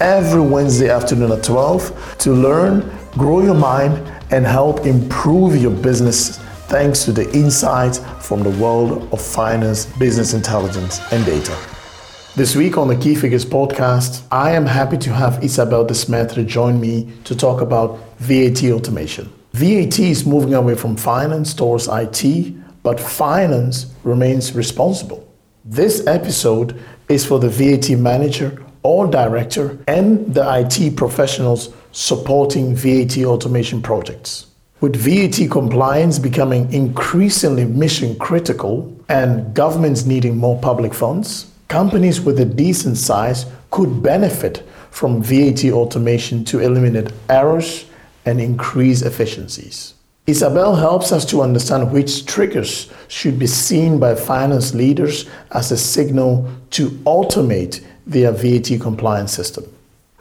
every Wednesday afternoon at 12 to learn, grow your mind, and help improve your business thanks to the insights from the world of finance, business intelligence, and data. This week on the Key Figures podcast, I am happy to have Isabelle Desmeytere join me to talk about VAT automation. VAT is moving away from finance towards IT, but finance remains responsible. This episode is for the VAT manager or director and the IT professionals supporting VAT automation projects. With VAT compliance becoming increasingly mission critical and governments needing more public funds, companies with a decent size could benefit from VAT automation to eliminate errors and increase efficiencies. Isabelle helps us to understand which triggers should be seen by finance leaders as a signal to automate their VAT compliance system.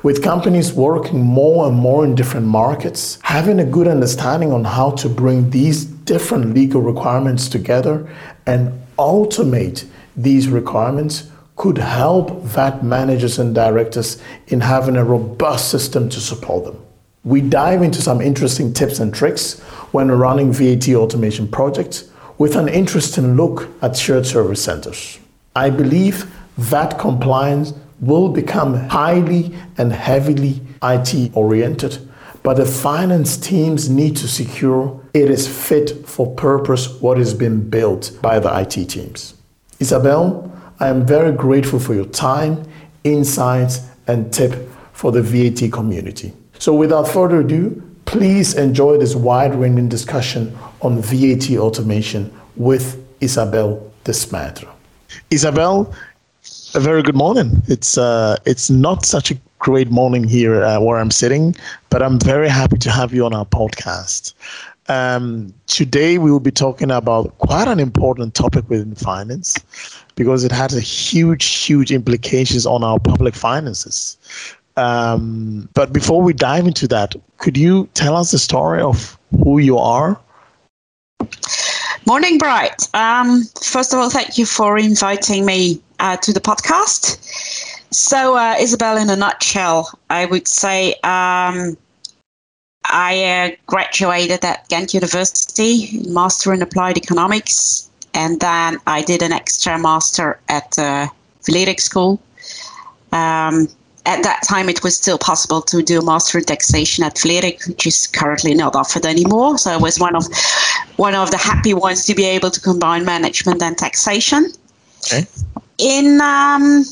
With companies working more and more in different markets, having a good understanding on how to bring these different legal requirements together and automate these requirements could help VAT managers and directors in having a robust system to support them. We dive into some interesting tips and tricks when running VAT automation projects with an interesting look at shared service centers. I believe VAT compliance will become highly and heavily IT oriented, but the finance teams need to secure it is fit for purpose what is being built by the IT teams. Isabelle, I am very grateful for your time, insights, and tip for the VAT community. So without further ado, please enjoy this wide-ranging discussion on VAT automation with Isabelle Desmeytere. Isabelle, a very good morning. It's uh, it's not such a great morning here uh, where I'm sitting, but I'm very happy to have you on our podcast. Um, today we will be talking about quite an important topic within finance because it has a huge, huge implications on our public finances. Um, but before we dive into that, could you tell us the story of who you are? Morning, Bright. Um, first of all, thank you for inviting me uh, to the podcast. So, uh, Isabelle, in a nutshell, I would say um, I uh, graduated at Ghent University, Master in Applied Economics, and then I did an extra master at uh, Vlerick School. Um, at that time, it was still possible to do a master in taxation at Vlerick, which is currently not offered anymore. So I was one of one of the happy ones to be able to combine management and taxation. Okay in um,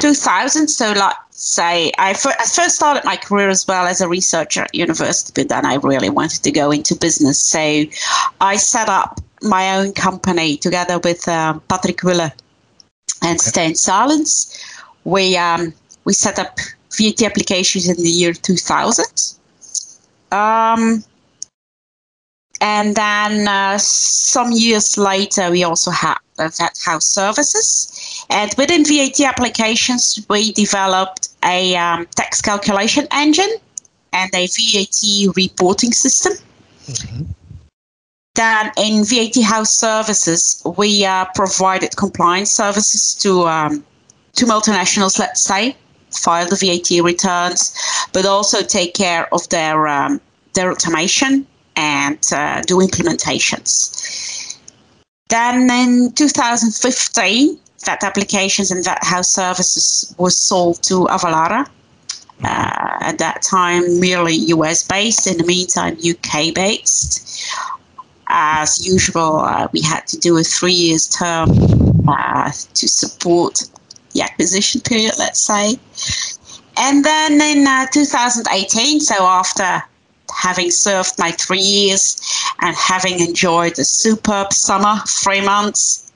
2000, so let's say I, f- I first started my career as well as a researcher at university, but then I really wanted to go into business. So I set up my own company together with uh, Patrick Willer and okay. Stan Salens. We um, we set up VAT applications in the year 2000. Um, and then uh, some years later, we also had VAT house services. And within VAT applications, we developed a um, tax calculation engine and a VAT reporting system. Mm-hmm. Then in VAT house services, we uh, provided compliance services to um, to multinationals, let's say, file the VAT returns, but also take care of their um, their automation and uh, do implementations. Then in 2015, VAT applications and VAT house services was sold to Avalara. Uh, at that time, merely US based, in the meantime, UK based. As usual, uh, we had to do a three years term uh, to support the acquisition period, let's say. And then in uh, 2018, so after having served my three years and having enjoyed a superb summer, three months,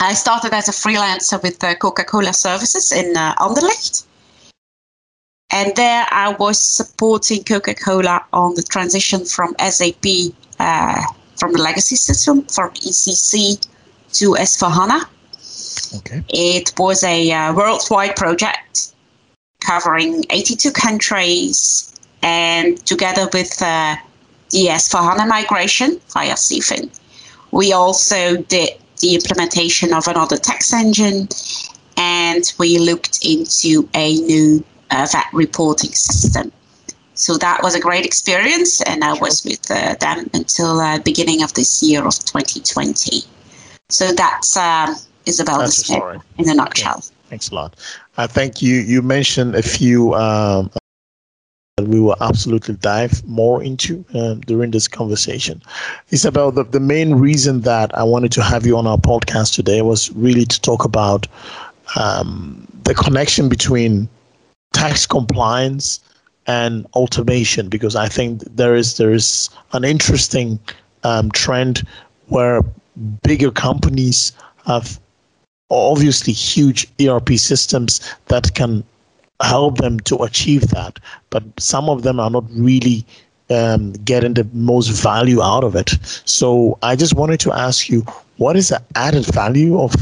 I started as a freelancer with uh, Coca Cola Services in uh, Anderlecht. And there I was supporting Coca Cola on the transition from SAP, uh, from the legacy system, from ECC to S4HANA. Okay. It was a uh, worldwide project covering 82 countries and together with uh, the S4HANA migration via CFIN. We also did the implementation of another tax engine and we looked into a new uh, VAT reporting system. So that was a great experience, and I was with uh, them until uh, beginning of this year of 2020. So that's um, Isabelle story in a nutshell. Okay. Thanks a lot. I think you you mentioned a few um, that we will absolutely dive more into uh, during this conversation. Isabelle, the, the main reason that I wanted to have you on our podcast today was really to talk about um, the connection between tax compliance and automation because I think there is there is an interesting um, trend where bigger companies have obviously huge ERP systems that can help them to achieve that, but some of them are not really um, getting the most value out of it. So I just wanted to ask you, what is the added value of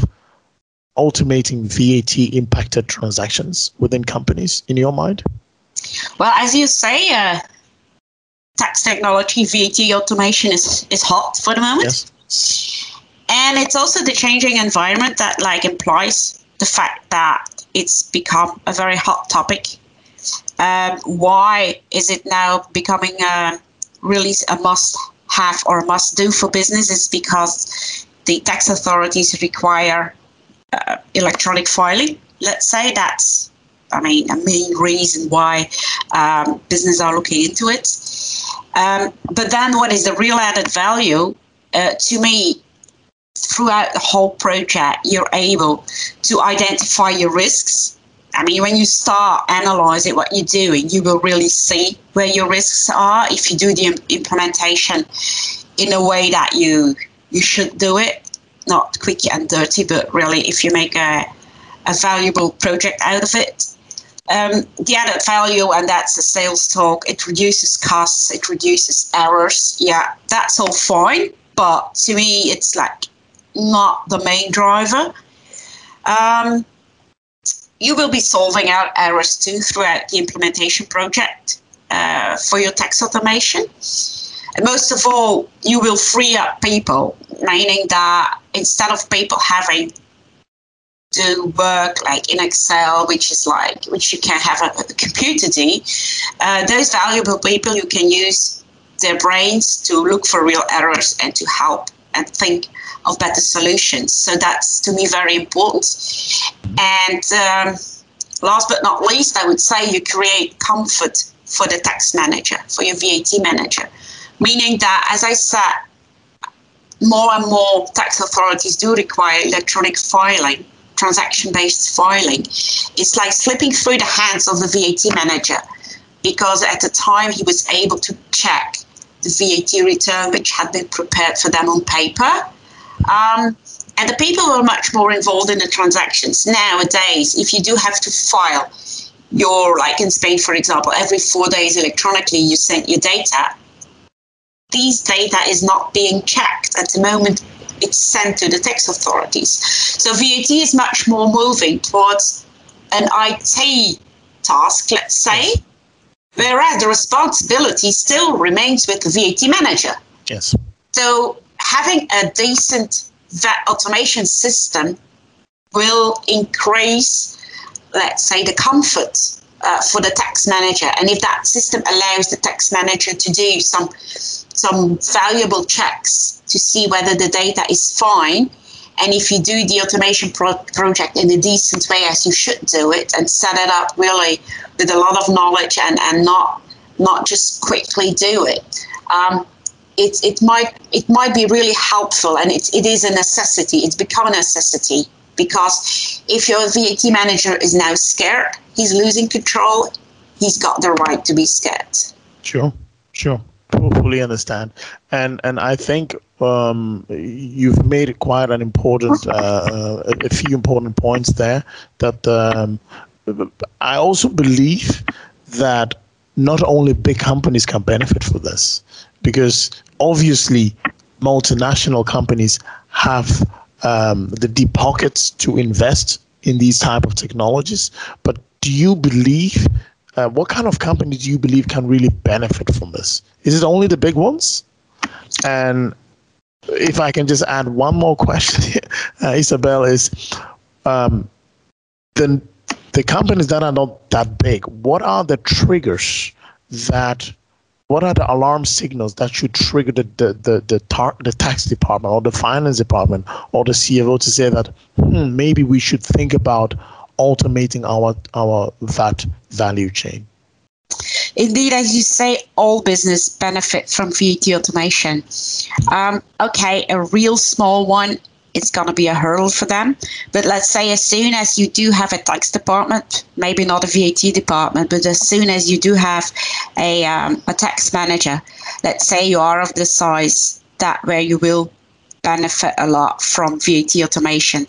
automating VAT impacted transactions within companies in your mind? Well, as you say, uh, tax technology, VAT automation is, is hot for the moment. Yes. And it's also the changing environment that like implies the fact that it's become a very hot topic. Um, why is it now becoming a, really a must have or a must do for businesses? Because the tax authorities require uh, electronic filing. Let's say that's, I mean, a main reason why um, businesses are looking into it. Um, but then, what is the real added value? Uh, to me, throughout the whole project, you're able to identify your risks. I mean, when you start analyzing what you're doing, you will really see where your risks are if you do the implementation in a way that you you should do it not quick and dirty, but really if you make a, a valuable project out of it. Um, the added value, and that's the sales talk, it reduces costs, it reduces errors. Yeah, that's all fine. But to me, it's like not the main driver. Um, you will be solving out errors too throughout the implementation project uh, for your tax automation. And most of all, you will free up people, meaning that instead of people having to work like in Excel, which is like which you can have a, a computer do, uh, those valuable people you can use their brains to look for real errors and to help and think of better solutions. So that's to me very important. And um, last but not least, I would say you create comfort for the tax manager, for your VAT manager, meaning that, as I said, more and more tax authorities do require electronic filing, transaction based filing. It's like slipping through the hands of the VAT manager because at the time he was able to check the VAT return which had been prepared for them on paper. Um, and the people were much more involved in the transactions. Nowadays, if you do have to file your, like in Spain, for example, every four days electronically, you send your data, these data is not being checked at the moment it's sent to the tax authorities. So VAT is much more moving towards an IT task, let's say, whereas the responsibility still remains with the VAT manager. Yes. So having a decent VAT automation system will increase, let's say, the comfort uh, for the tax manager. And if that system allows the tax manager to do some some valuable checks to see whether the data is fine, and if you do the automation pro- project in a decent way as you should do it and set it up really with a lot of knowledge and, and not not just quickly do it, um, it, it might it might be really helpful. And it, it is a necessity. It's become a necessity because if your VAT manager is now scared he's losing control he's got the right to be scared. Sure sure fully understand. And and i think um, you've made quite an important uh, uh, a few important points there that um, i also believe that not only big companies can benefit from this because obviously multinational companies have um, the deep pockets to invest in these type of technologies. But do you believe uh, what kind of company do you believe can really benefit from this? Is it only the big ones? And if i can just add one more question uh, isabelle is um, the, the companies that are not that big what are the triggers that what are the alarm signals that should trigger the the the the, tar- the tax department or the finance department or the CFO to say that hmm, maybe we should think about automating our our VAT value chain? Indeed, as you say, all business benefit from VAT automation. Um, okay, a real small one it's going to be a hurdle for them. But let's say as soon as you do have a tax department, maybe not a VAT department, but as soon as you do have a, um, a tax manager, let's say you are of the size that where you will benefit a lot from VAT automation.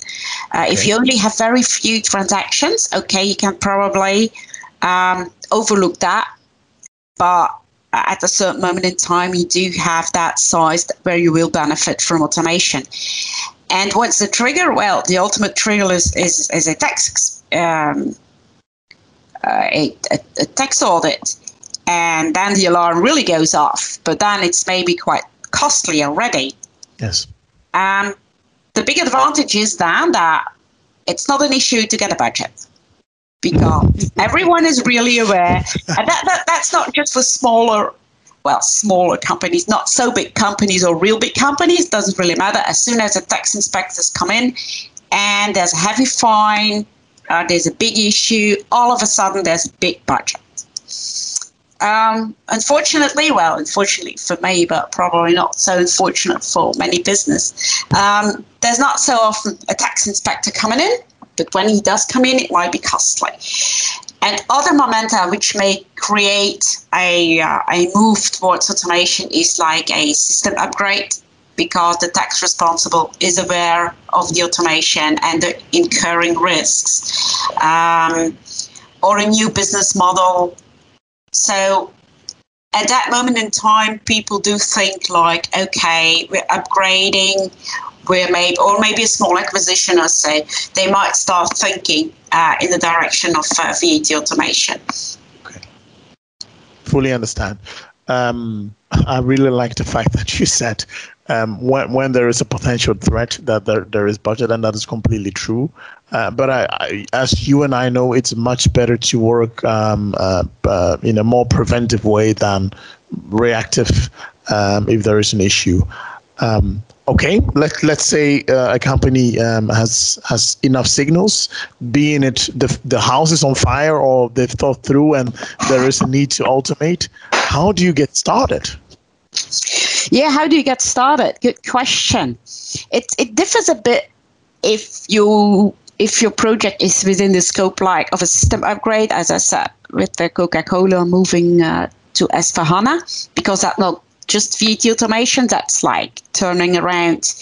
Uh, okay. If you only have very few transactions, okay, you can probably um, overlook that. But at a certain moment in time, you do have that size where you will benefit from automation. And what's the trigger? Well, the ultimate trigger is is, is a tax um, uh, a, a, a tax audit, and then the alarm really goes off. But then it's maybe quite costly already. Yes. Um, the big advantage is then that it's not an issue to get a budget because everyone is really aware, and that, that that's not just for smaller well, smaller companies, not so big companies or real big companies, doesn't really matter. As soon as the tax inspectors come in and there's a heavy fine, uh, there's a big issue, all of a sudden there's a big budget. Um, unfortunately, well, unfortunately for me, but probably not so unfortunate for many business, um, there's not so often a tax inspector coming in, but when he does come in, it might be costly. And other momenta which may create a, uh, a move towards automation is like a system upgrade because the tax responsible is aware of the automation and the incurring risks. Um, or a new business model so at that moment in time people do think like okay we're upgrading we're maybe or maybe a small acquisition i say they might start thinking uh, in the direction of uh, VAT automation. Okay. Fully understand. Um, I really like the fact that you said um, when, when there is a potential threat that there, there is budget, and that is completely true. Uh, but I, I, as you and I know, it's much better to work um, uh, uh, in a more preventive way than reactive um, if there is an issue. Um, okay, let let's say uh, a company um, has has enough signals, being it the the house is on fire or they've thought through and there is a need to automate. How do you get started? Yeah, how do you get started? Good question. It it differs a bit if you if your project is within the scope like of a system upgrade, as I said, with the Coca-Cola moving uh, to S4HANA, because that's not just VAT automation, that's like turning around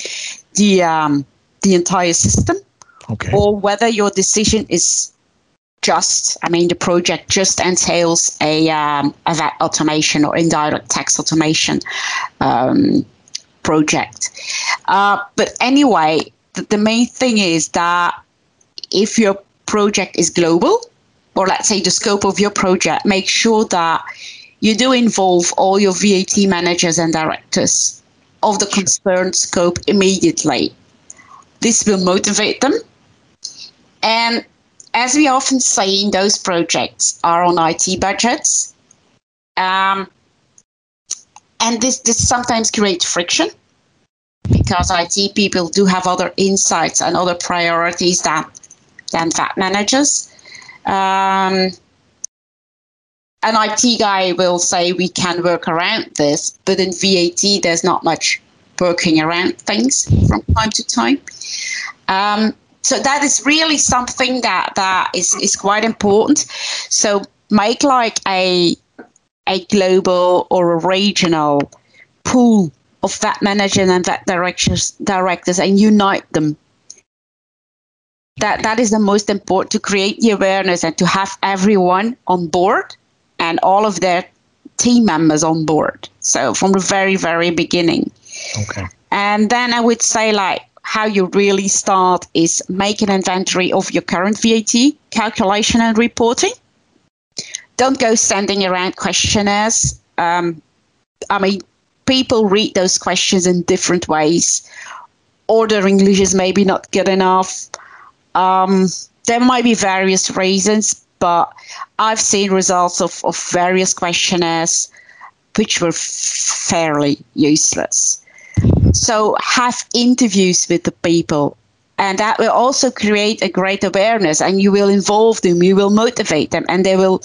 the um, the entire system, okay. or whether your decision is just, I mean, the project just entails a, um, a VAT automation or indirect tax automation um, project. Uh, but anyway, the, the main thing is that if your project is global, or let's say the scope of your project, make sure that you do involve all your VAT managers and directors of the concerned scope immediately. This will motivate them. And as we often say in those projects are on IT budgets. Um, and this, this sometimes creates friction because IT people do have other insights and other priorities than, than VAT managers. Um, an IT guy will say we can work around this, but in VAT, there's not much working around things from time to time. Um, so that is really something that that is, is quite important. So make like a a global or a regional pool of VAT managers and VAT directors directors and unite them. That that is the most important to create the awareness and to have everyone on board and all of their team members on board. So from the very, very beginning. Okay. And then I would say like how you really start is make an inventory of your current VAT calculation and reporting. Don't go sending around questionnaires. Um, I mean, people read those questions in different ways, or their English is maybe not good enough. Um, there might be various reasons, but I've seen results of, of various questionnaires which were fairly useless. So have interviews with the people and that will also create a great awareness and you will involve them you will motivate them and they will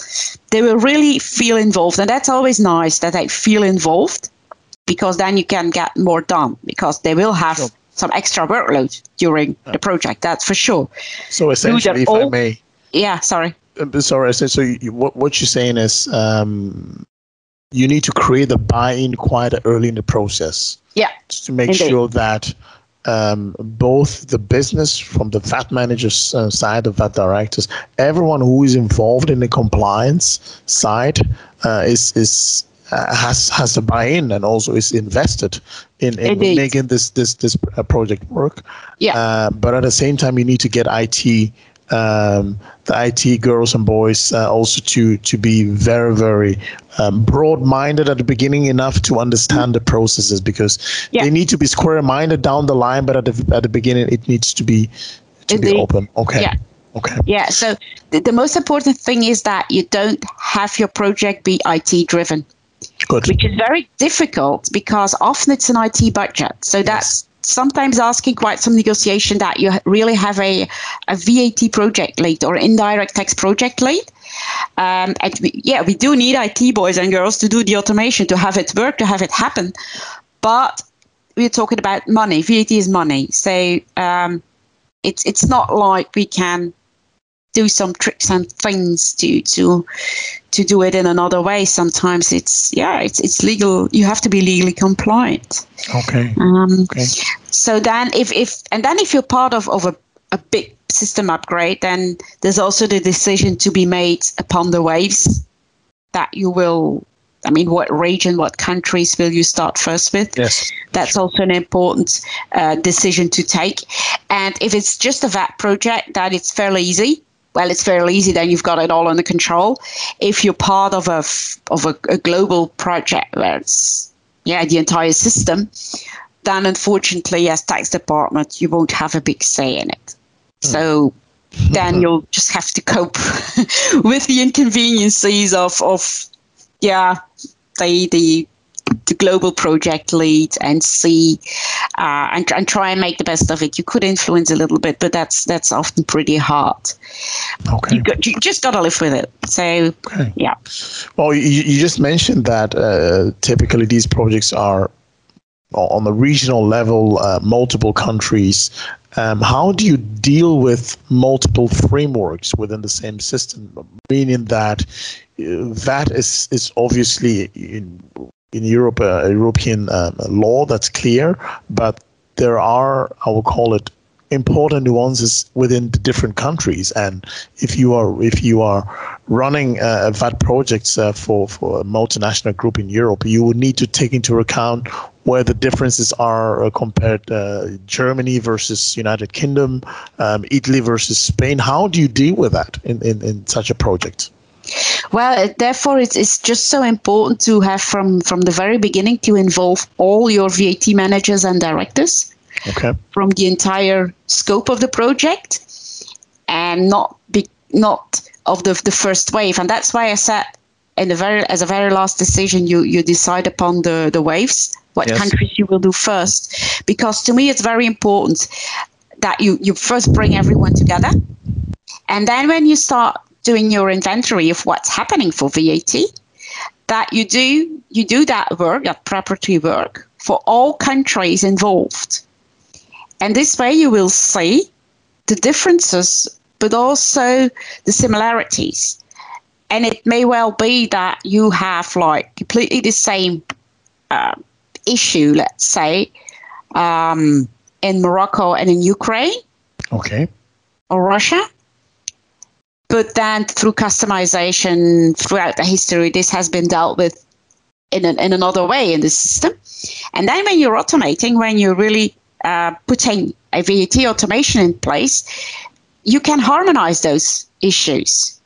they will really feel involved and that's always nice that they feel involved because then you can get more done because they will have sure. Some extra workload during yeah. the project that's for sure so essentially if all, i may yeah sorry uh, sorry, so, so you, what, what you're saying is um, you need to create the buy-in quite early in the process. Yeah. To make indeed. sure that um, both the business from the VAT managers uh, side, the VAT directors, everyone who is involved in the compliance side uh, is is uh, has has to buy in and also is invested in, in making this this this uh, project work. Yeah. Uh, but at the same time, you need to get IT um, the IT girls and boys uh, also to to be very very um, broad-minded at the beginning enough to understand the processes because yeah. they need to be square-minded down the line, but at the at the beginning it needs to be to Indeed. be open. Okay. Yeah. Okay. Yeah. So the, the most important thing is that you don't have your project be IT driven. Good. Which is very difficult because often it's an IT budget. So yes. that's sometimes asking quite some negotiation that you really have a, a VAT project lead or indirect tax project lead. Um, and we, yeah, we do need IT boys and girls to do the automation, to have it work, to have it happen. But we're talking about money. VAT is money. So um, it's, it's not like we can do some tricks and things to to to do it in another way sometimes it's yeah it's it's legal you have to be legally compliant okay um, okay so then if if and then if you're part of of a, a big system upgrade then there's also the decision to be made upon the waves that you will I mean, what region, what countries will you start first with? Yes. That's also an important uh, decision to take. And if it's just a VAT project, that it's fairly easy well, it's fairly easy. Then you've got it all under control. If you're part of a of a, a global project where it's yeah the entire system, then unfortunately, as tax department, you won't have a big say in it. Mm. So then you'll just have to cope with the inconveniences of of yeah the the the global project lead and see uh, and, and try and make the best of it. You could influence a little bit, but that's that's often pretty hard. Okay. You, got, you just got to live with it. So, okay. yeah. Well, you, you just mentioned that uh, typically these projects are on the regional level, uh, multiple countries. Um, how do you deal with multiple frameworks within the same system? Meaning that uh, that is is obviously in, in Europe uh, European um, law that's clear, but there are I will call it important nuances within the different countries. And if you are if you are running uh, VAT projects uh, for for a multinational group in Europe, you would need to take into account where the differences are uh, compared uh, Germany versus United Kingdom, um, Italy versus Spain. How do you deal with that in, in, in such a project? Well, uh, therefore, it's, it's just so important to have from, from the very beginning to involve all your VAT managers and directors okay. from the entire scope of the project and not be, not of the, the first wave. And that's why I said in the very as a very last decision you you decide upon the the waves what yes. countries you will do first because to me it's very important that you you first bring everyone together and then when you start doing your inventory of what's happening for VAT, that you do you do that work, that preparatory work for all countries involved. And this way you will see the differences, but also the similarities. And it may well be that you have like completely the same uh, issue, let's say, um, in Morocco and in Ukraine. Okay. Or Russia. But then through customization throughout the history, this has been dealt with in, an, in another way in the system. And then when you're automating, when you're really uh, putting a VAT automation in place, you can harmonize those issues.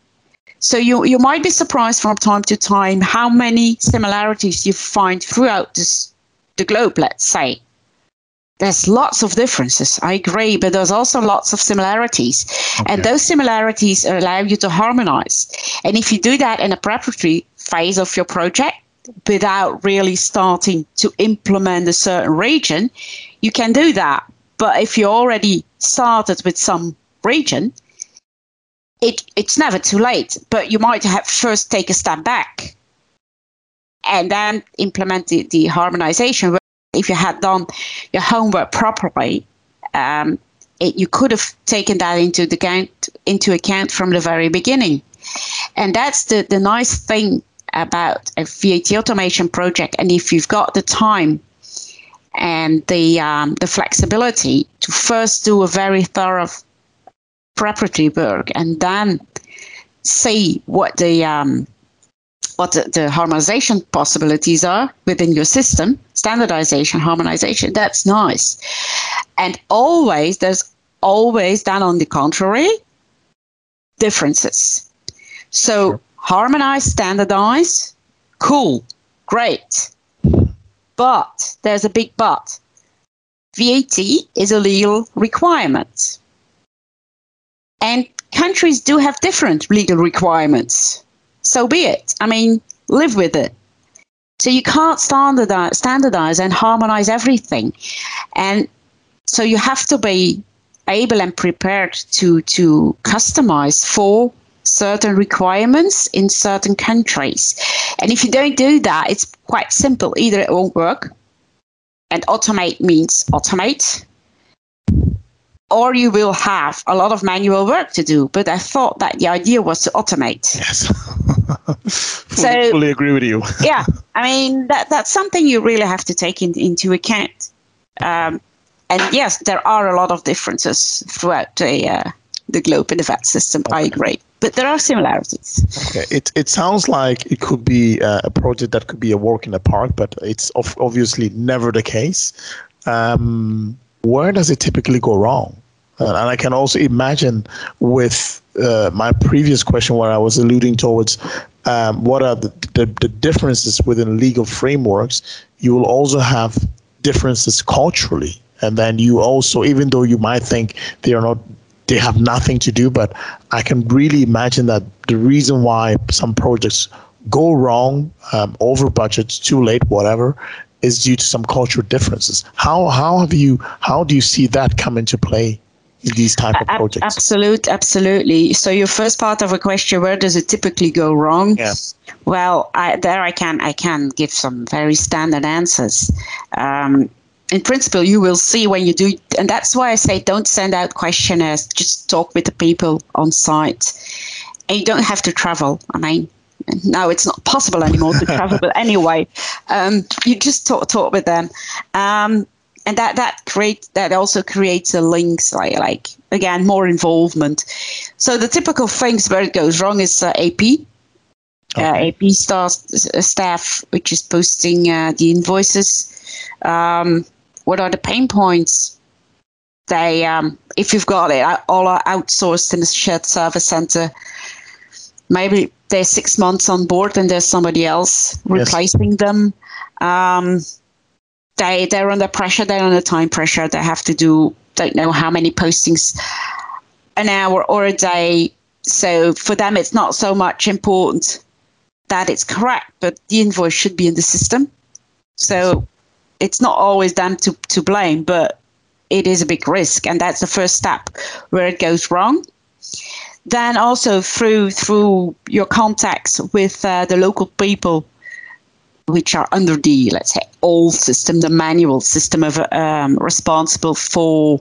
So you, you might be surprised from time to time how many similarities you find throughout this, the globe, let's say. There's lots of differences, I agree, but there's also lots of similarities. Okay. And those similarities allow you to harmonize. And if you do that in a preparatory phase of your project, without really starting to implement a certain region, you can do that. But if you already started with some region, it, it's never too late. But you might have first take a step back and then implement the, the harmonization. If you had done your homework properly, um, it, you could have taken that into the account into account from the very beginning. And that's the, the nice thing about a VAT automation project, and if you've got the time and the um, the flexibility to first do a very thorough preparatory work and then see what the um, what the, the, harmonization possibilities are within your system, standardization, harmonization, that's nice. And always, there's always then on the contrary, differences. So sure harmonize, standardize, cool, great. But there's a big but. VAT is a legal requirement. And countries do have different legal requirements. So be it. I mean, live with it. So you can't standardize, standardize and harmonize everything. And so you have to be able and prepared to, to customize for certain requirements in certain countries. And if you don't do that, it's quite simple. Either it won't work, and automate means automate, or you will have a lot of manual work to do. But I thought that the idea was to automate. Yes. fully, so, fully agree with you. yeah. I mean, that, that's something you really have to take in, into account. Um, and yes, there are a lot of differences throughout the, uh, the globe in the VAT system. Okay. I agree but there are similarities. Okay, it it sounds like it could be uh, a project that could be a walk in the park, but it's obviously never the case. Um, where does it typically go wrong? Uh, and I can also imagine with uh, my previous question, where I was alluding towards um, what are the, the, the differences within legal frameworks, you will also have differences culturally. And then you also, even though you might think they are not they have nothing to do. But I can really imagine that the reason why some projects go wrong, um, over budget, too late, whatever, is due to some cultural differences. How how have you how do you see that come into play these type of projects? Absolute, absolutely. So your first part of a question, where does it typically go wrong? Yes. Well, I, there I can I can give some very standard answers. Um, in principle, you will see when you do, and that's why I say don't send out questionnaires. Just talk with the people on site, and you don't have to travel. I mean, now it's not possible anymore to travel, but anyway, um, you just talk talk with them, um, and that that create that also creates a links like like again more involvement. So the typical things where it goes wrong is uh, AP. Uh, okay. Uh, AP staff, staff, which is posting uh, the invoices. Um, what are the pain points? They, um, if you've got it all are outsourced in a shared service center, maybe they're six months on board and there's somebody else replacing yes. them. Um, they they're under pressure. They're under time pressure. They have to do don't know how many postings an hour or a day. So for them, it's not so much important that it's correct, but the invoice should be in the system. So it's not always them to, to blame, but it is a big risk. And that's the first step where it goes wrong. then also through through your contacts with uh, the local people which are under the let's say old system the manual system of um, responsible for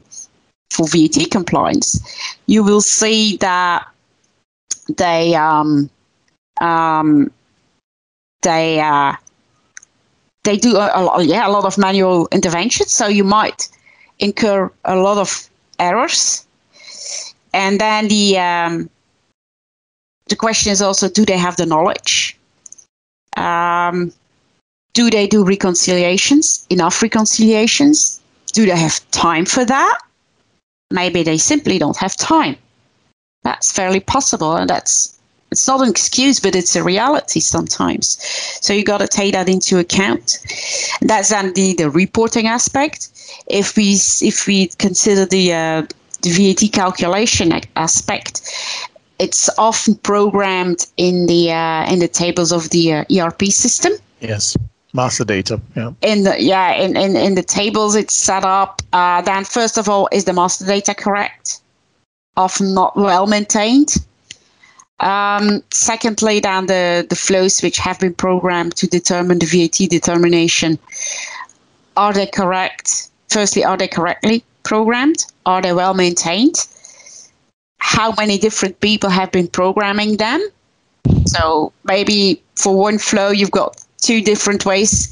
for VAT compliance you will see that they um, um, they uh, they do a, a, yeah a lot of manual interventions so you might incur a lot of errors and then the um, the question is also, do they have the knowledge? Um, do they do reconciliations? Enough reconciliations? Do they have time for that? Maybe they simply don't have time. That's fairly possible, and that's it's not an excuse, but it's a reality sometimes. So you got to take that into account. That's then the, the reporting aspect. If we if we consider the uh, the VAT calculation aspect, it's often programmed in the uh, in the tables of the uh, ERP system. Yes, master data. Yeah. In the yeah in, in, in the tables it's set up. Uh, then first of all, is the master data correct? Often not well maintained. Um, secondly, then the, the flows which have been programmed to determine the VAT determination, are they correct? Firstly, are they correctly programmed? Are they well maintained? How many different people have been programming them? So maybe for one flow, you've got two different ways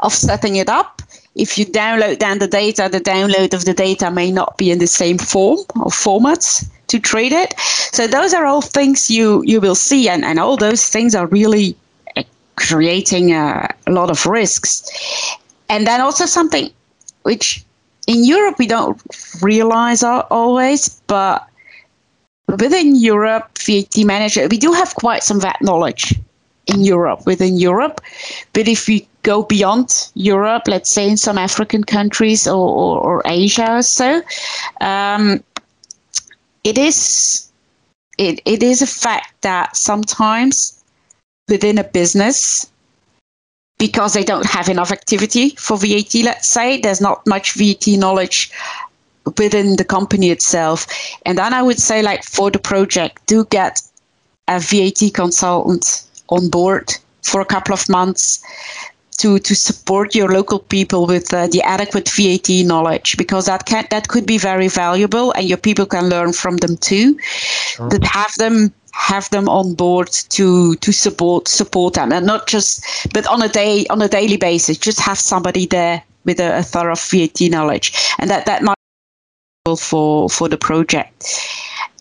of setting it up. If you download down the data, the download of the data may not be in the same form or formats to treat it. So those are all things you you will see, and, and all those things are really uh, creating a, a lot of risks. And then also something which in Europe we don't realize always, but within Europe, VAT manager, we do have quite some VAT knowledge in Europe, within Europe. But if we go beyond Europe, let's say in some African countries or, or, or Asia or so, um, it is it, it is a fact that sometimes within a business because they don't have enough activity for VAT, let's say. There's not much VAT knowledge within the company itself. And then I would say, like, for the project, do get a VAT consultant on board for a couple of months to, to support your local people with uh, the adequate VAT knowledge because that can that could be very valuable and your people can learn from them too. Sure. That have them have them on board to to support support them and not just but on a day on a daily basis just have somebody there with a, a thorough VAT knowledge and that that might be for for the project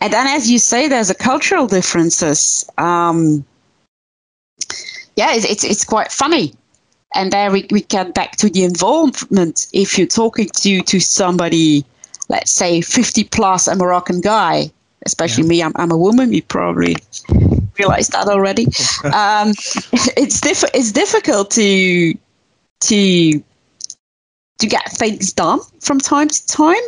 and then as you say there's a cultural differences um, yeah it's, it's, it's quite funny and there we, we get back to the involvement if you're talking to to somebody let's say 50 plus a moroccan guy especially yeah. me. I'm, I'm a woman. You probably realized that already. um, it's diff- It's difficult to to to get things done from time to time.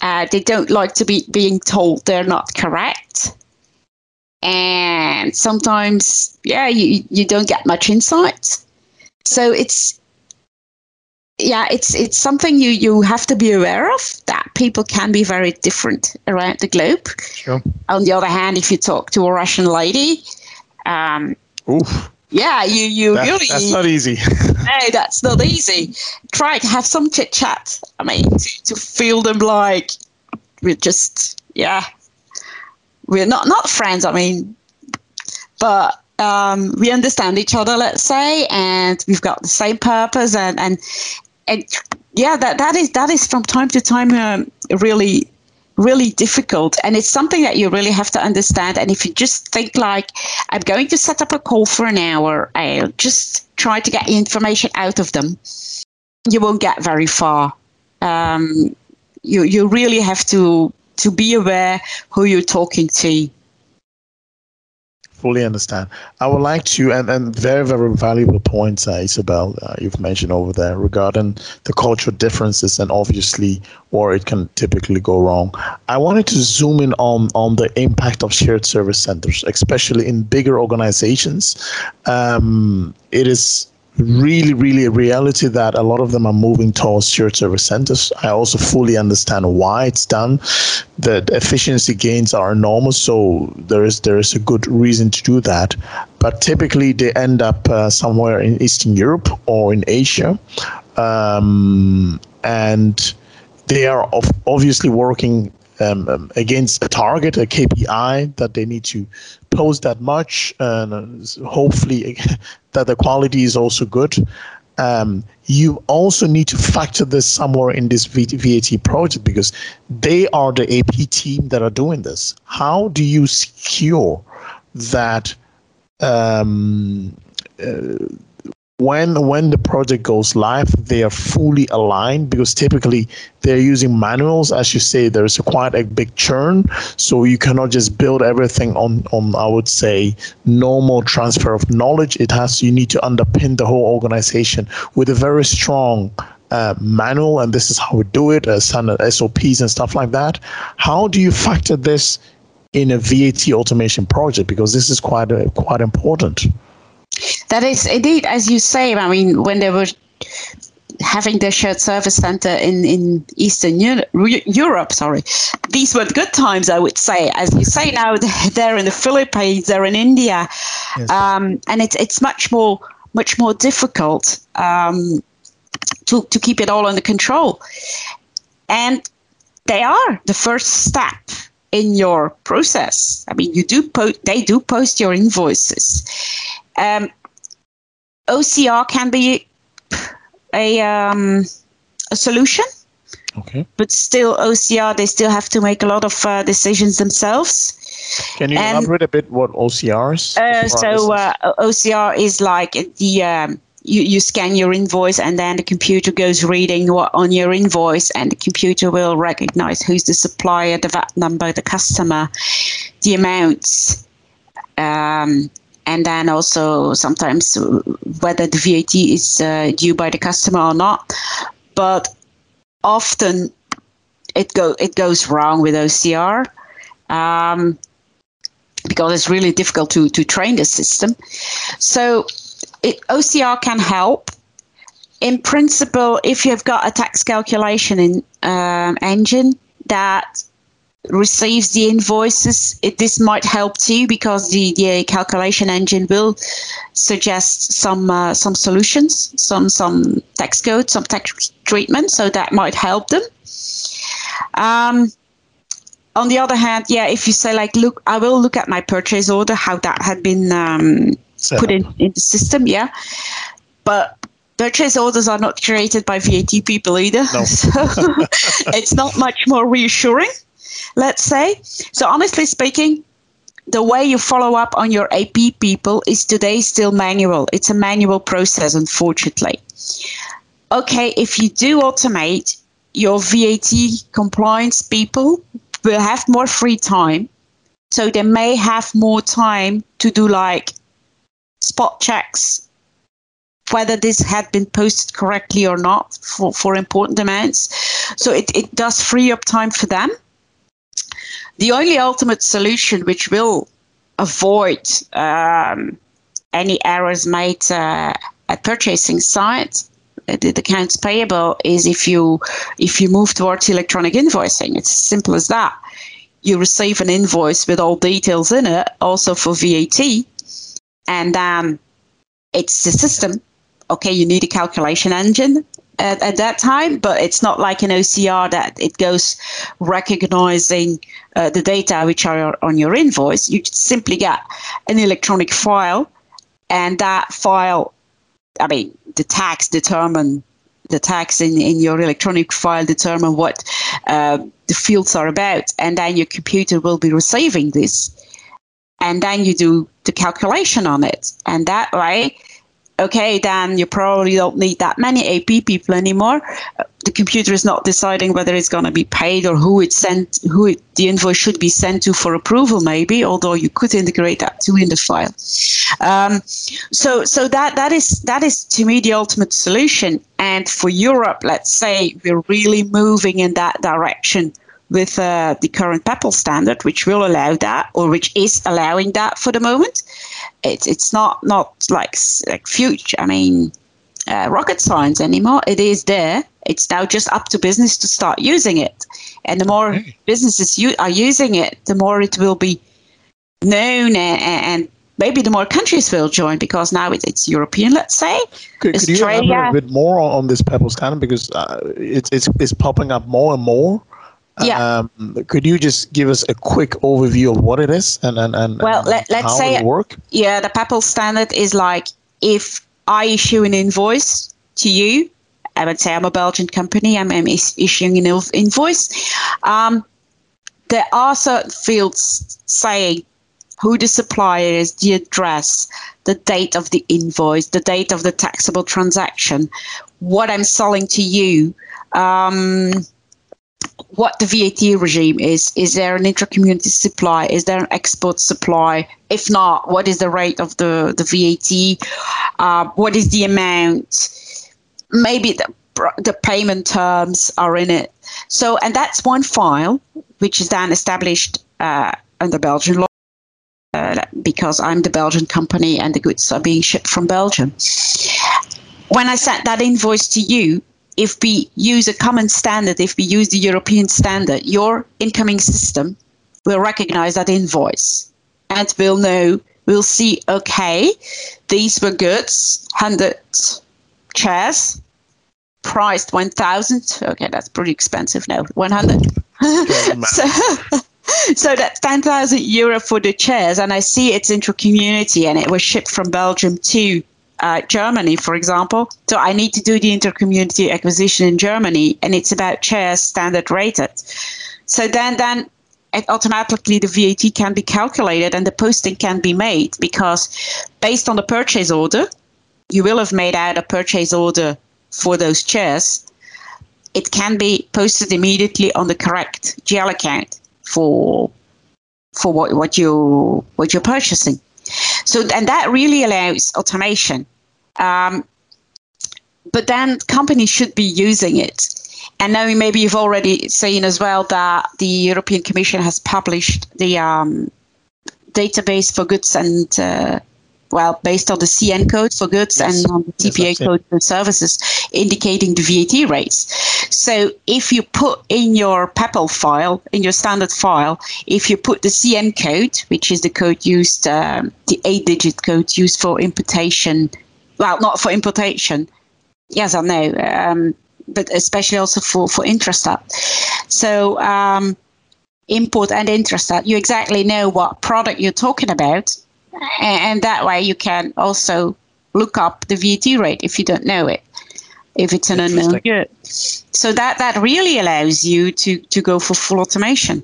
Uh, they don't like to be being told they're not correct. And sometimes, yeah, you, you don't get much insight. So it's yeah, it's it's something you you have to be aware of that people can be very different around the globe. Sure. On the other hand, if you talk to a Russian lady, um, Oof. Yeah, you you that, really that's not easy. no, that's not easy. Try to have some chit chat. I mean, to, to feel them like we're just yeah, we're not not friends. I mean, but um, we understand each other, let's say, and we've got the same purpose, and and and yeah, that that is that is from time to time um, really really difficult and it's something that you really have to understand and if you just think like i'm going to set up a call for an hour i'll just try to get information out of them you won't get very far um, you you really have to to be aware who you're talking to fully understand. I would like to, and, and very, very valuable points, uh, Isabelle, uh, you've mentioned over there regarding the cultural differences and obviously where it can typically go wrong. I wanted to zoom in on, on the impact of shared service centers, especially in bigger organizations. Um, it is really, really a reality that a lot of them are moving towards shared service centers. I also fully understand why it's done. The efficiency gains are enormous, so there is there is a good reason to do that. But typically, they end up uh, somewhere in Eastern Europe or in Asia, um, and they are obviously working um, um, against a target, a KPI that they need to post that much, and uh, hopefully that the quality is also good. Um, you also need to factor this somewhere in this VAT project because they are the AP team that are doing this. How do you secure that um, uh, when when the project goes live they are fully aligned because typically they're using manuals. As you say there's a quite a big churn. So you cannot just build everything on on i would say normal transfer of knowledge. It has you need to underpin the whole organization with a very strong uh, manual. And this is how we do it uh, standard sops and stuff like that. How do you factor this in a vat automation project? Because this is quite uh, quite important that is indeed, as you say. I mean, when they were having their shared service center in, in Eastern Europe, sorry, these were good times, I would say. As you say now, they're in the Philippines, they're in India, yes. um, and it's it's much more much more difficult um, to to keep it all under control. And they are the first step in your process. I mean, you do post, they do post your invoices, um, OCR can be a um, a solution. Okay. But still, OCR they still have to make a lot of uh, decisions themselves. Can you and, elaborate a bit what OCR is? Uh, so uh, OCR is like the um, you, you scan your invoice and then the computer goes reading what on your invoice and the computer will recognize who's the supplier, the VAT number, the customer, the amounts. Um, and then also sometimes whether the VAT is uh, due by the customer or not. But often it go it goes wrong with OCR um, because it's really difficult to to train the system. So it, OCR can help. In principle, if you've got a tax calculation in, um, engine that receives the invoices, it, this might help too because the, the calculation engine will suggest some uh, some solutions, some some tax code, some tax treatment, so that might help them. Um, on the other hand, yeah, if you say like, look, I will look at my purchase order, how that had been um, put in in the system, yeah, but purchase orders are not created by VAT people either, no. so it's not much more reassuring let's say. So, honestly speaking, the way you follow up on your AP people is today still manual. It's a manual process, unfortunately. Okay, if you do automate, your VAT compliance people will have more free time. So they may have more time to do like spot checks, whether this had been posted correctly or not for, for important amounts. So it, it does free up time for them. The only ultimate solution which will avoid um, any errors made uh, at purchasing side uh, the accounts payable is if you if you move towards electronic invoicing. It's as simple as that. You receive an invoice with all details in it also for VAT and then it's the system. Okay you need a calculation engine at, at, that time, but it's not like an OCR that it goes recognizing uh, the data which are on your invoice. You simply get an electronic file, and that file, I mean, the tax determine the tax in, in your electronic file determine what uh, the fields are about, and then your computer will be receiving this, and then you do the calculation on it, and that way okay, then you probably don't need that many AP people anymore. The computer is not deciding whether it's going to be paid or who it's sent, who it, the invoice should be sent to for approval, maybe. Although you could integrate that too in the file. Um, so, so that that is that is to me the ultimate solution. And for Europe, let's say we're really moving in that direction with uh, the current Peppol standard, which will allow that, or which is allowing that for the moment. It's it's not not like like future. I mean, uh, rocket science anymore. It is there. It's now just up to business to start using it. And the more okay. businesses u- are using it, the more it will be known and, and maybe the more countries will join because now it's, it's European, let's say. Could, could you elaborate a bit more on this Peppol standard because uh, it's, it's, it's popping up more and more? Yeah. Um, could you just give us a quick overview of what it is and and, and well, and let, let's how say it work? Yeah, the Peppol standard is like if I issue an invoice to you, I would say I'm a Belgian company, I'm, I'm issuing an invoice. Um, there are certain fields saying who the supplier is, the address, the date of the invoice, the date of the taxable transaction, what I'm selling to you. Um, what the VAT regime is. Is there an intra-community supply? Is there an export supply? If not, what is the rate of the, the VAT? Uh, what is the amount? Maybe the, the payment terms are in it. So, and that's one file, which is then established uh, under Belgian law. Uh, because I'm the Belgian company and the goods are being shipped from Belgium. When I sent that invoice to you, if we use a common standard, if we use the European standard, your incoming system will recognize that invoice and will know, will see, okay, these were goods, 100 chairs, priced 1,000. Okay, that's pretty expensive now, 100. so, so that's 10,000 euro for the chairs. And I see it's intra-community and it was shipped from Belgium to uh, Germany, for example. So I need to do the intercommunity acquisition in Germany, and it's about chairs standard rated. So then, then automatically the VAT can be calculated and the posting can be made because based on the purchase order, you will have made out a purchase order for those chairs. It can be posted immediately on the correct GL account for for what, what you what you're purchasing. So and that really allows automation. Um, but then companies should be using it. And now maybe you've already seen as well that the European Commission has published the um, database for goods and uh, well, based on the CN code for goods yes. and on the CPA yes, code for services, indicating the VAT rates. So if you put in your Peppol file, in your standard file, if you put the CN code, which is the code used, um, the eight-digit code used for importation well, not for importation, yes or no, um, but especially also for, for Intrastat. So um, import and Intrastat, you exactly know what product you're talking about, and that way you can also look up the VAT rate if you don't know it, if it's an unknown good. So that, that really allows you to, to go for full automation.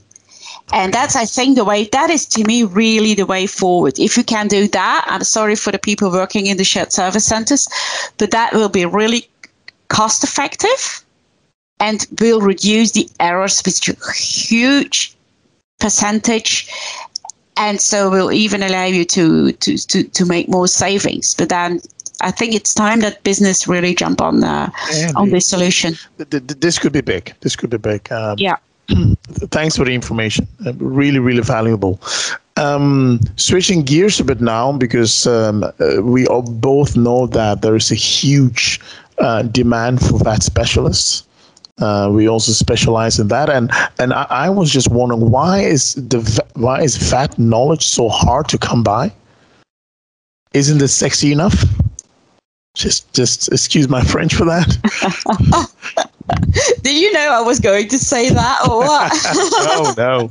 And that's, I think, the way that is to me really the way forward. If you can do that, I'm sorry for the people working in the shared service centers, but that will be really cost effective and will reduce the errors with a huge percentage and so will even allow you to, to, to, to make more savings. But then I think it's time that business really jump on uh, on this solution. This could be big. This could be big. Um, yeah. Thanks for the information. Uh, really, really valuable. Um, switching gears a bit now because um, uh, we both know that there is a huge uh, demand for VAT specialists. Uh, we also specialize in that, and and I, I, was just wondering why is the why is VAT knowledge so hard to come by? Isn't it sexy enough? Just just excuse my French for that. Did you know I was going to say that or what? oh no.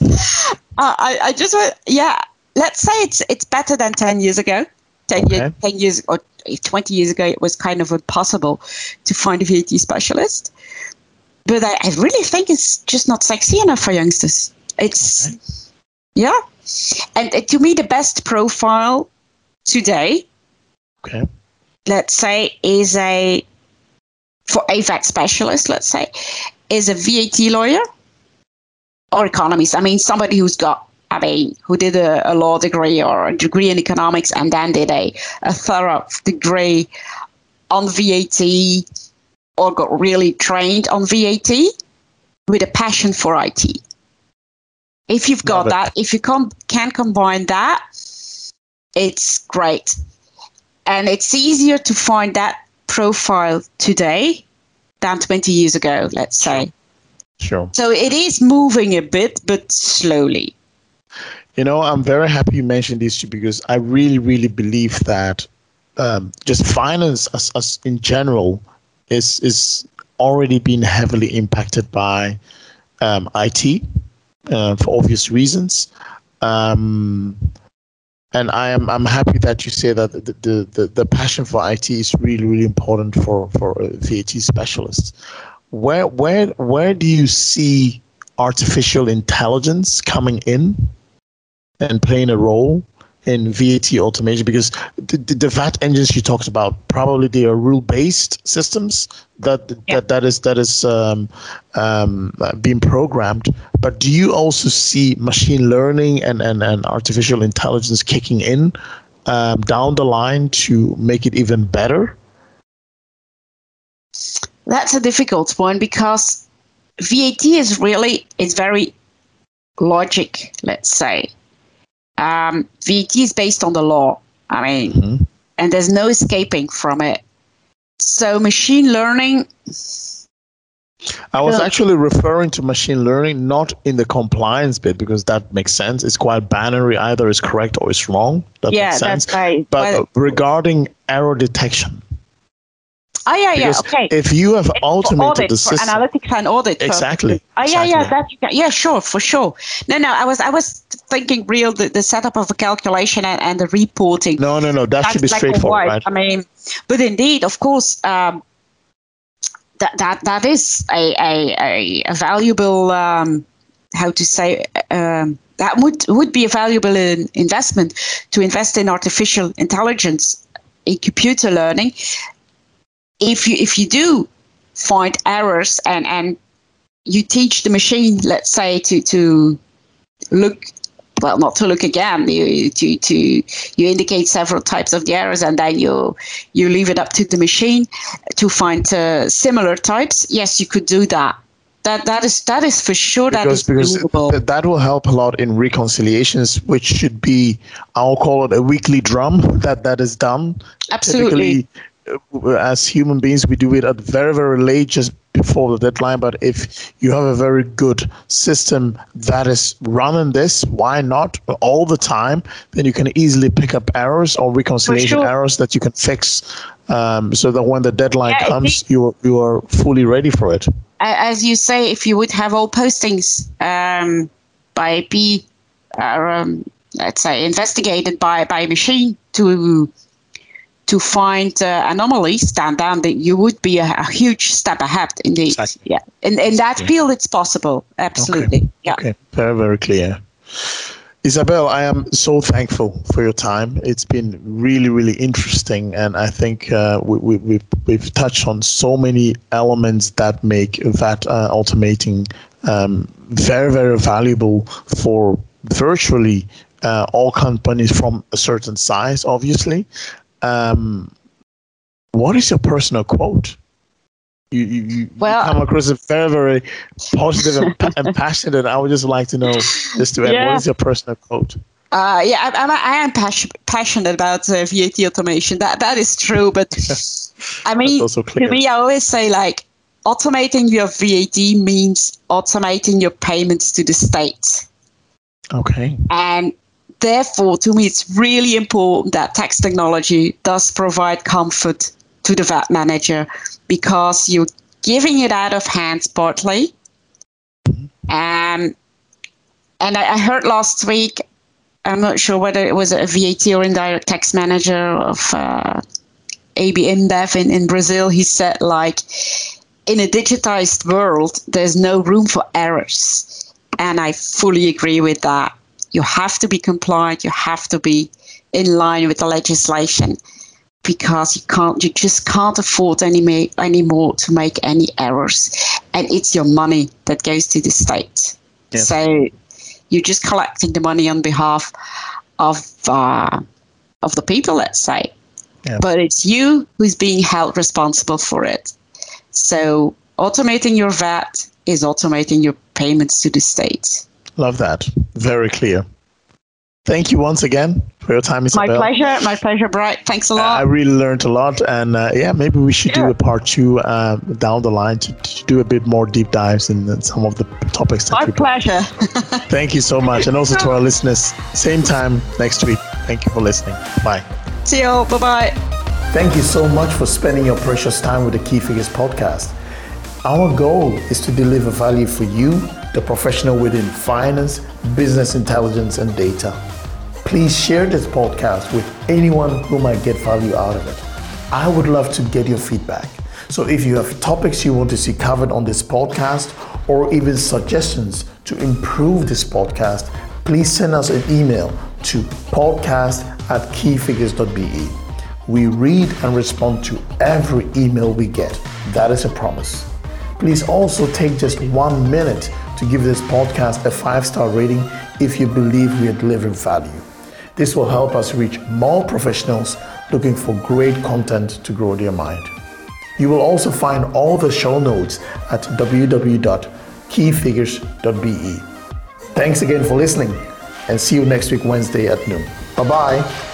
I, I just want, yeah, let's say it's it's better than 10 years ago. 10, okay. years, 10 years or 20 years ago, it was kind of impossible to find a VAT specialist. But I, I really think it's just not sexy enough for youngsters. It's, okay. yeah. And uh, to me, the best profile today, okay. let's say, is a for a VAT specialist, let's say, is a VAT lawyer or economist. I mean, somebody who's got, I mean, who did a, a law degree or a degree in economics and then did a, a thorough degree on VAT or got really trained on VAT with a passion for IT. If you've got that, if you com- can combine that, it's great. and it's easier to find that profile today than 20 years ago, let's say. Sure. So it is moving a bit, but slowly. You know, I'm very happy you mentioned this because I really, really believe that um, just finance as, as in general is is already been heavily impacted by um, IT uh, for obvious reasons. Um, and I am I'm happy that you say that the, the, the, the passion for IT is really really important for for uh, VAT specialists. Where where where do you see artificial intelligence coming in and playing a role in VAT automation because the, the, the, VAT engines you talked about probably they are rule based systems that yeah. that that is that is um, um, being programmed. But do you also see machine learning and and, and artificial intelligence kicking in um, down the line to make it even better? That's a difficult one because VAT is really it's very logic, let's say um, VAT is based on the law. I mean, mm-hmm. and there's no escaping from it. So machine learning. I was actually referring to machine learning, not in the compliance bit, because that makes sense. It's quite binary; either is correct or it's wrong. That yeah, makes sense. that's right. But, but regarding error detection, Oh yeah, yeah, okay. If you have automated audit, the system, analytics and audit. Exactly. Oh yeah, exactly. yeah, that yeah, sure, for sure. No, no, I was I was thinking real the, the setup of a calculation and, and the reporting. No, no, no, that That's should be straightforward, right? I mean, but indeed, of course, um, that that that is a a, a, a valuable um, how to say um, that would would be a valuable in investment to invest in artificial intelligence in computer learning if you if you do find errors and and you teach the machine, let's say, to to look well, not to look again. You to to you indicate several types of the errors, and then you you leave it up to the machine to find uh, similar types. Yes, you could do that. That that is that is for sure. Because, that is because that will help a lot in reconciliations, which should be I'll call it a weekly drum that that is done. Absolutely. Typically, as human beings, we do it at very, very late, just before the deadline. But if you have a very good system that is running this, why not all the time? Then you can easily pick up errors or reconciliation sure. errors that you can fix, um, so that when the deadline yeah, comes, you you are fully ready for it. As you say, if you would have all postings um, by B, uh, um, let's say investigated by by machine to to find uh, anomalies, then, then you would be a, a, huge step ahead indeed. Exactly. Yeah. In, in that field, it's possible. Absolutely. Okay. Yeah. Okay. Very, very clear. Isabelle, I am so thankful for your time. It's been really, really interesting, and I think uh, we, we, we've we've touched on so many elements that make that uh, automating um, very, very valuable for virtually uh, all companies from a certain size, obviously, um, what is your personal quote? You, you, you well, come across as very, very positive and, and, passionate. I would just like to know, just to add, yeah. what is your personal quote? Uh, yeah, I, I, am passion, passionate about uh, VAT automation. That that is true, but I mean, to me, I always say like automating your VAT means automating your payments to the state. Okay. And therefore, to me, it's really important that tax technology does provide comfort to the VAT manager because you're giving it out of hands partly. Um, and I, I heard last week, I'm not sure whether it was a VAT or indirect tax manager of uh, AB InBev in, in Brazil. He said, like, in a digitized world, there's no room for errors. And I fully agree with that you have to be compliant, you have to be in line with the legislation because you can't you just can't afford any ma- anymore to make any errors. And it's your money that goes to the state. So you're just collecting the money on behalf of uh, of the people let's say. Yeah. but it's you who's being held responsible for it. So automating your vat is automating your payments to the state. Love that. Very clear. thank you once again for your time, Isabelle. My pleasure. My pleasure, Bright. Thanks a lot. I really learned a lot, and uh, yeah, maybe we should do a part two uh, down the line to, to, do a bit more deep dives in some of the topics. My pleasure. Thank you so much, and also to our listeners. Same time next week. Thank you for listening. Bye. See you. Bye bye. Thank you so much for spending your precious time with the Key Figures podcast. Our goal is to deliver value for you, the professional within finance, business intelligence, and data. Please share this podcast with anyone who might get value out of it. I would love to get your feedback. So if you have topics you want to see covered on this podcast or even suggestions to improve this podcast, please send us an email to podcast at keyfigures.be. We read and respond to every email we get. That is a promise. Please also take just one minute to give this podcast a five star rating if you believe we are delivering value. This will help us reach more professionals looking for great content to grow their mind. You will also find all the show notes at www.keyfigures.be. Thanks again for listening and see you next week, Wednesday at noon. Bye bye.